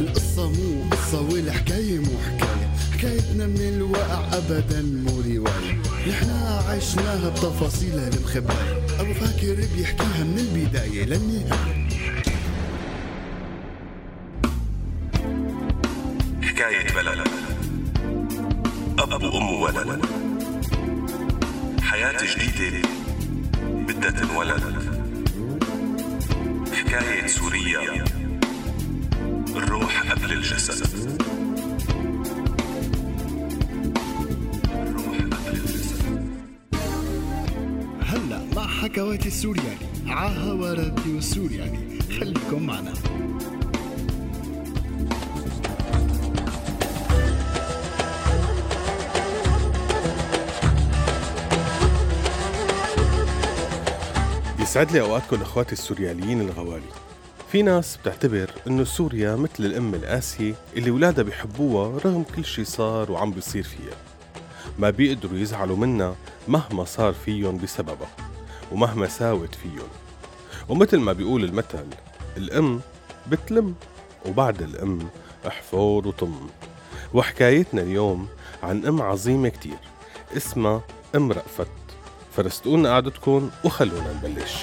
القصة مو قصة والحكاية مو حكاية. حكايتنا من الواقع أبدا مو رواية. نحنا عشناها بتفاصيلها المخباية أبو فاكر بيحكيها من البداية للنهاية. حكاية بلد. أب وأم وولد. حياة جديدة. بدها تنولد حكاية سوريا الروح قبل الجسد. الروح قبل الجسد. هلا مع حكواتي السورياني عاها راديو السورياني خليكم معنا. يسعد لي اوقاتكم إخواتي السورياليين الغوالي. في ناس بتعتبر إنه سوريا مثل الأم القاسية اللي ولادها بيحبوها رغم كل شي صار وعم بيصير فيها. ما بيقدروا يزعلوا منها مهما صار فيهم بسببها ومهما ساوت فيهم. ومثل ما بيقول المثل الأم بتلم وبعد الأم احفر وطم. وحكايتنا اليوم عن أم عظيمة كتير اسمها أم رأفت. فرستقونا قعدتكم وخلونا نبلش.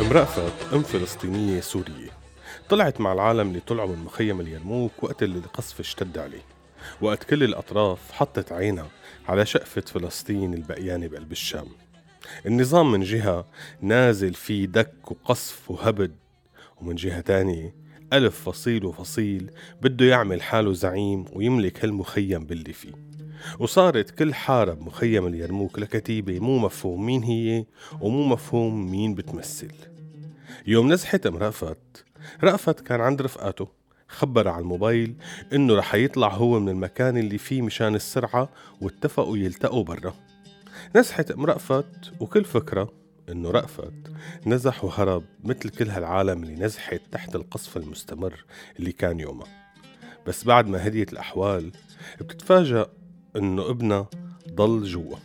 ام رأفت أم فلسطينية سورية. طلعت مع العالم اللي طلعوا من مخيم اليرموك وقت اللي القصف اشتد عليه. وقت كل الأطراف حطت عينها على شقفة فلسطين البقيانة بقلب الشام. النظام من جهة نازل فيه دك وقصف وهبد ومن جهة تانية ألف فصيل وفصيل بده يعمل حاله زعيم ويملك هالمخيم باللي فيه. وصارت كل حارة بمخيم اليرموك لكتيبة مو مفهوم مين هي ومو مفهوم مين بتمثل. يوم نزحت ام رأفت رأفت كان عند رفقاته خبر على الموبايل إنه رح يطلع هو من المكان اللي فيه مشان السرعة واتفقوا يلتقوا برا. نزحت ام رأفت وكل فكرة إنه رأفت نزح وهرب مثل كل هالعالم اللي نزحت تحت القصف المستمر اللي كان يومها. بس بعد ما هديت الأحوال بتتفاجأ إنه ابنها ضل جوا.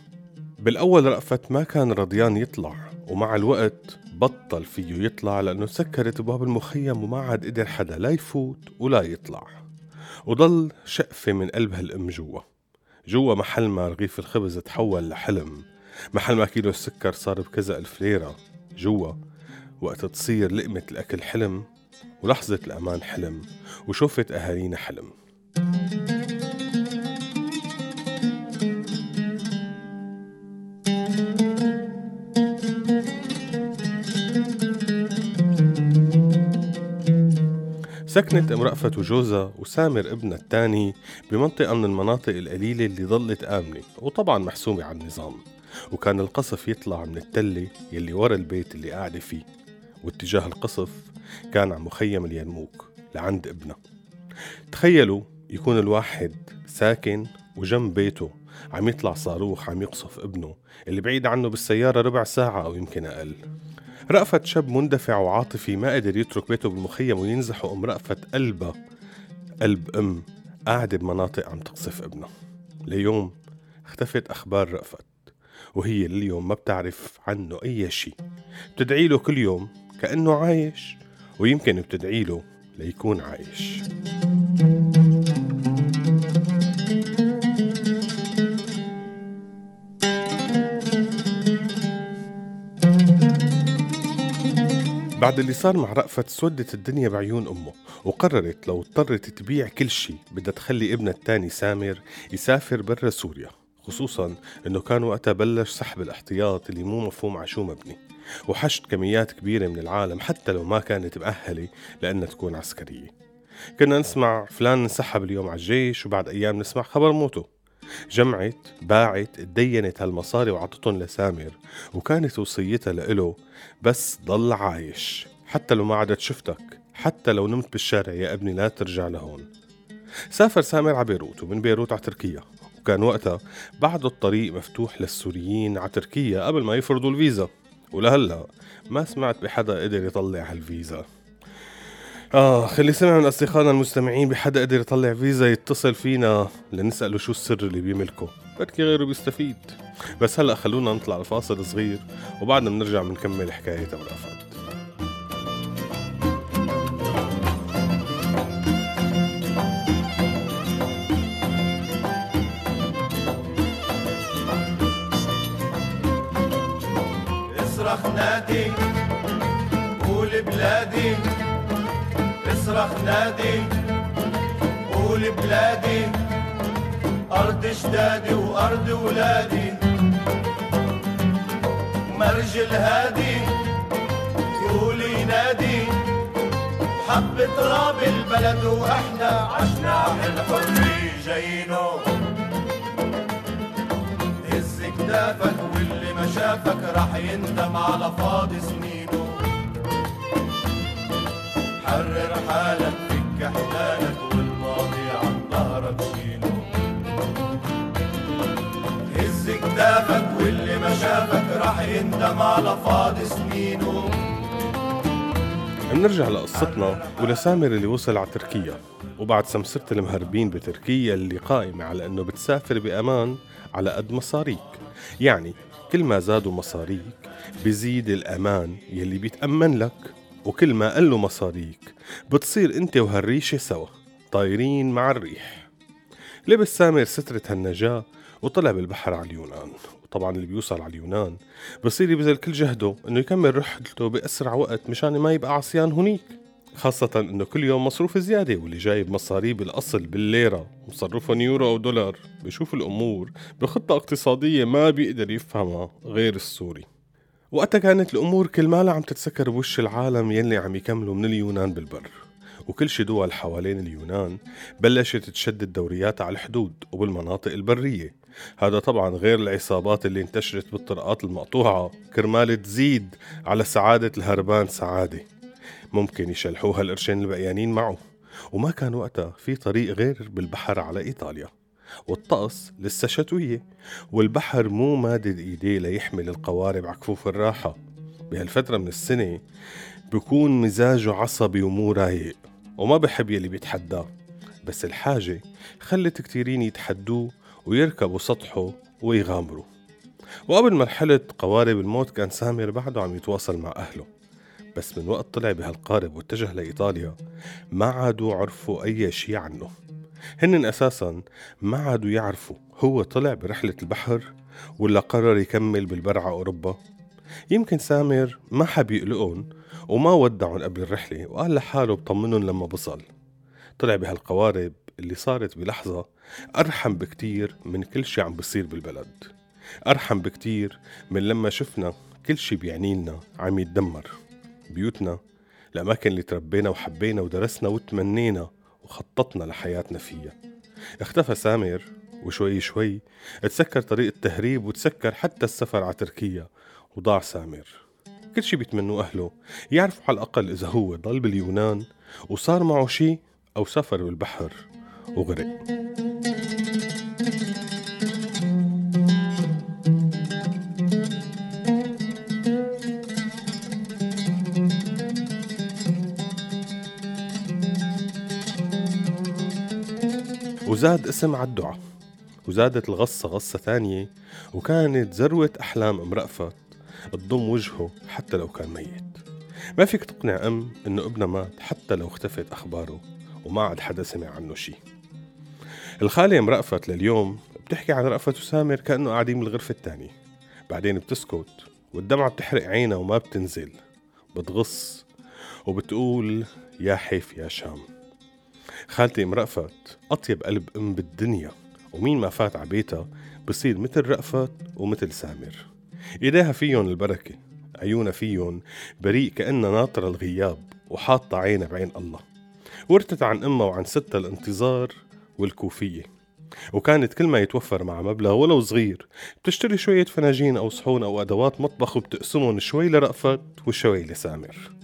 بالأول رأفت ما كان رضيان يطلع ومع الوقت بطل فيه يطلع لأنه سكرت باب المخيم وما عاد قدر حدا لا يفوت ولا يطلع. وضل شقفة من قلب هالأم جوا. جوا محل ما رغيف الخبز تحول لحلم. محل ما كيلو السكر صار بكذا ألف ليرة. جوا وقت تصير لقمة الأكل حلم ولحظة الأمان حلم وشوفت أهالينا حلم. سكنت ام رأفت وجوزها وسامر ابنها الثاني بمنطقة من المناطق القليلة اللي ظلت آمنة وطبعا محسومة على النظام. وكان القصف يطلع من التلة يلي ورا البيت اللي قاعدة فيه. واتجاه القصف كان عن مخيم اليرموك لعند ابنها تخيلوا يكون الواحد ساكن وجنب بيته عم يطلع صاروخ عم يقصف ابنه اللي بعيد عنه بالسيارة ربع ساعة أو يمكن أقل. رأفت شاب مندفع وعاطفي ما قدر يترك بيته بالمخيم وينزح وأم رأفت قلبها قلب أم قاعدة بمناطق عم تقصف ابنها ليوم اختفت أخبار رأفت وهي لليوم ما بتعرف عنه أي شيء بتدعي له كل يوم كأنه عايش ويمكن بتدعي له ليكون عايش. بعد اللي صار مع رأفت سودت الدنيا بعيون أمه وقررت لو اضطرت تبيع كل شي بدها تخلي ابنها التاني سامر يسافر برا سوريا. خصوصا إنه كان وقتها بلش سحب الاحتياط اللي مو مفهوم على شو مبني. وحشد كميات كبيرة من العالم حتى لو ما كانت مؤهلة لأنها تكون عسكرية. كنا نسمع فلان انسحب اليوم على الجيش وبعد أيام نسمع خبر موته. جمعت باعت اتدينت هالمصاري وعطتهم لسامر وكانت وصيتها لإله بس ضل عايش حتى لو ما عدت شفتك حتى لو نمت بالشارع يا أبني لا ترجع لهون. سافر سامر على بيروت ومن بيروت على تركيا وكان وقتها بعد الطريق مفتوح للسوريين على تركيا قبل ما يفرضوا الفيزا. ولهلا ما سمعت بحدا قدر يطلع هالفيزا. آه خلي سمع من أصدقائنا المستمعين بحدا قدر يطلع فيزا يتصل فينا لنسأله شو السر اللي بيملكه. بركي غيره بيستفيد. بس هلأ خلونا نطلع لفاصل صغير وبعدنا بنرجع بنكمل حكاية أبو رأفت اصرخ نادي قول بلادي. اصرخ نادي قول بلادي أرض اجدادي وأرض ولادي. مرج الهادي يقول ينادي حب تراب البلد وإحنا عشنا الحرية جايينو هز كتافك واللي ما شافك راح يندم على فاضي سنينه حرر حالك فك احلالك والماضي عن ظهرك شيله هز كتافك واللي ما شافك راح يندم على فاضي سنينه بنرجع لقصتنا ولسامر اللي وصل على تركيا. وبعد سمسرة المهربين بتركيا اللي قائمة على إنه بتسافر بأمان على قد مصاريك. يعني كل ما زادوا مصاريك بزيد الأمان يلي بيتأمن لك. وكل ما قلوا مصاريك بتصير انت وهالريشة سوا طايرين مع الريح. لبس سامر سترة هالنجاة وطلع بالبحر على اليونان. وطبعا اللي بيوصل على اليونان بصير يبذل كل جهده إنه يكمل رحلته بأسرع وقت مشان ما يبقى عصيان هنيك. خاصة إنه كل يوم مصروف زيادة واللي جايب مصاريب الأصل بالليرة مصرفهم يورو أو دولار. بشوف الأمور بخطة اقتصادية ما بيقدر يفهمها غير السوري. وقتها كانت الأمور كل مالها عم تتسكر بوش العالم يلي عم يكملوا من اليونان بالبر. وكل شي دول حوالين اليونان بلشت تشدد دورياتها على الحدود وبالمناطق البرية. هذا طبعا غير العصابات اللي انتشرت بالطرقات المقطوعة. كرمال تزيد على سعادة الهربان سعادة. ممكن يشلحوها القرشين البقيانين معه. وما كان وقتها في طريق غير بالبحر على إيطاليا. والطقس لسه شتوية والبحر مو مادد إيديه ليحمل القوارب على كفوف الراحة. بهالفترة من السنة بكون مزاجه عصبي ومو رايق وما بحب يلي بيتحداه بس الحاجة خلت كتيرين يتحدوه ويركبوا سطحه ويغامروا. وقبل مرحلة قوارب الموت كان سامر بعده عم يتواصل مع أهله. بس من وقت طلع بهالقارب واتجه لإيطاليا ما عادوا عرفوا أي شي عنه. هن أساسا ما عادوا يعرفوا هو طلع برحلة البحر ولا قرر يكمل بالبر على أوروبا. يمكن سامر ما حب يقلقهم وما ودعهم قبل الرحلة وقال لحاله بطمنهم لما بصل. طلع بهالقوارب اللي صارت بلحظة أرحم بكتير من كل شي عم بصير بالبلد. أرحم بكتير من لما شفنا كل شي بيعنيلنا عم يتدمر. بيوتنا الأماكن اللي تربينا وحبينا ودرسنا وتمنينا وخططنا لحياتنا فيها. اختفى سامر وشوي شوي تسكر طريق التهريب وتسكر حتى السفر على تركيا. وضاع سامر. كل شي بيتمنوه أهله. يعرفوا على الأقل إذا هو ضل باليونان وصار معه شي أو سافر بالبحر وغرق. وزاد اسم على الدعاء وزادت الغصة غصة ثانية وكانت ذروة أحلام أم رأفت تضم وجهه حتى لو كان ميت. ما فيك تقنع أم إنه ابنها مات حتى لو اختفت أخباره وما عاد حدا سمع عنه شي. الخالة أم رأفت لليوم بتحكي عن رأفت وسامر كأنه قاعدين بالغرفة التانية بعدين بتسكت والدمعة بتحرق عينها وما بتنزل بتغص وبتقول يا حيف يا شام. خالتي ام رأفت أطيب قلب أم بالدنيا. ومين ما فات على بيتها بصير مثل رأفت ومثل سامر. إيديها فيهم البركة عيونها فيهم بريء كأنها ناطرة الغياب وحاطة عينها بعين الله. ورثت عن أمها وعن ستها الانتظار والكوفية. وكانت كل ما يتوفر مع مبلغ ولو صغير بتشتري شوية فناجين أو صحون أو أدوات مطبخ وبتقسمهم شوي لرأفت وشوي لسامر.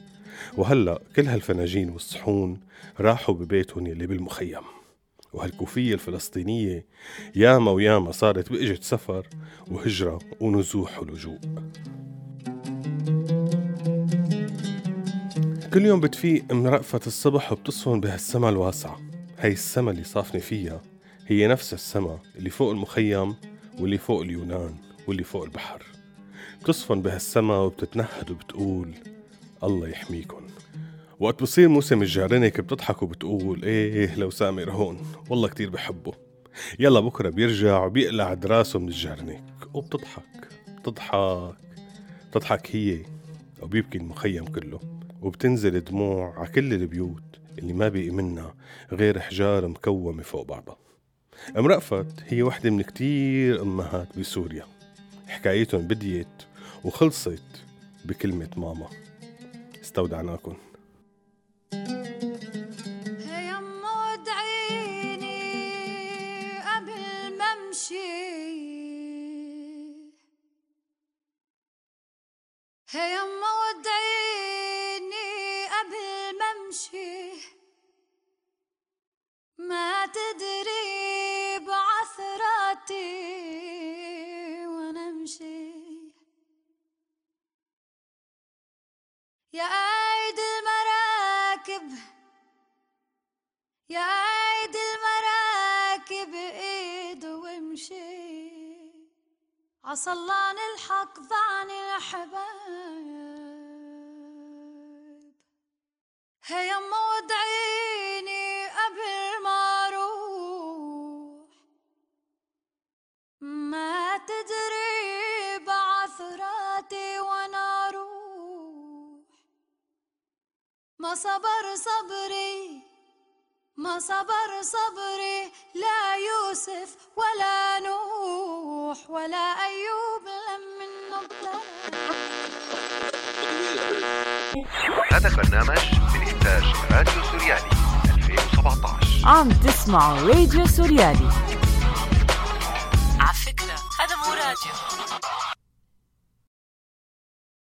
وهلأ كل هالفناجين والصحون راحوا ببيتهم يلي بالمخيم. وهالكوفية الفلسطينية ياما وياما صارت بإجت سفر وهجرة ونزوح ولجوء. كل يوم بتفيق ام رأفت الصبح وبتصفن بهالسما الواسعة هي السما اللي صافنة فيها هي نفس السما اللي فوق المخيم واللي فوق اليونان واللي فوق البحر. بتصفن بهالسما وبتتنهد وبتقول الله يحميكن. وقت بصير موسم الجعرنك بتضحك وبتقول إيه لو سامر هون. والله كتير بحبه. يلا بكرة بيرجع وبيقلع دراسه من الجعرنك وبتضحك بتضحك بتضحك هي وبيبكي المخيم كله. وبتنزل دموع على كل البيوت اللي ما بقي منها غير حجار مكومة فوق بعضها. أم رأفت هي وحدة من كتير أمهات بسوريا. حكايتهم بديت وخلصت بكلمة ماما. استودعناكم هي يما ودعيني قبل ما امشي ما تدري عصلان الحق ضعن الحبايب هي يما ودعيني قبل ما أروح ما تدري بعثراتي وأنا أروح. ما صبر صبري ما صبر صبري لا يوسف ولا نوح ولا أيوب لم ابتلى هذا البرنامج من إنتاج راديو سوريالي 2017 عم تسمعوا راديو سوريالي.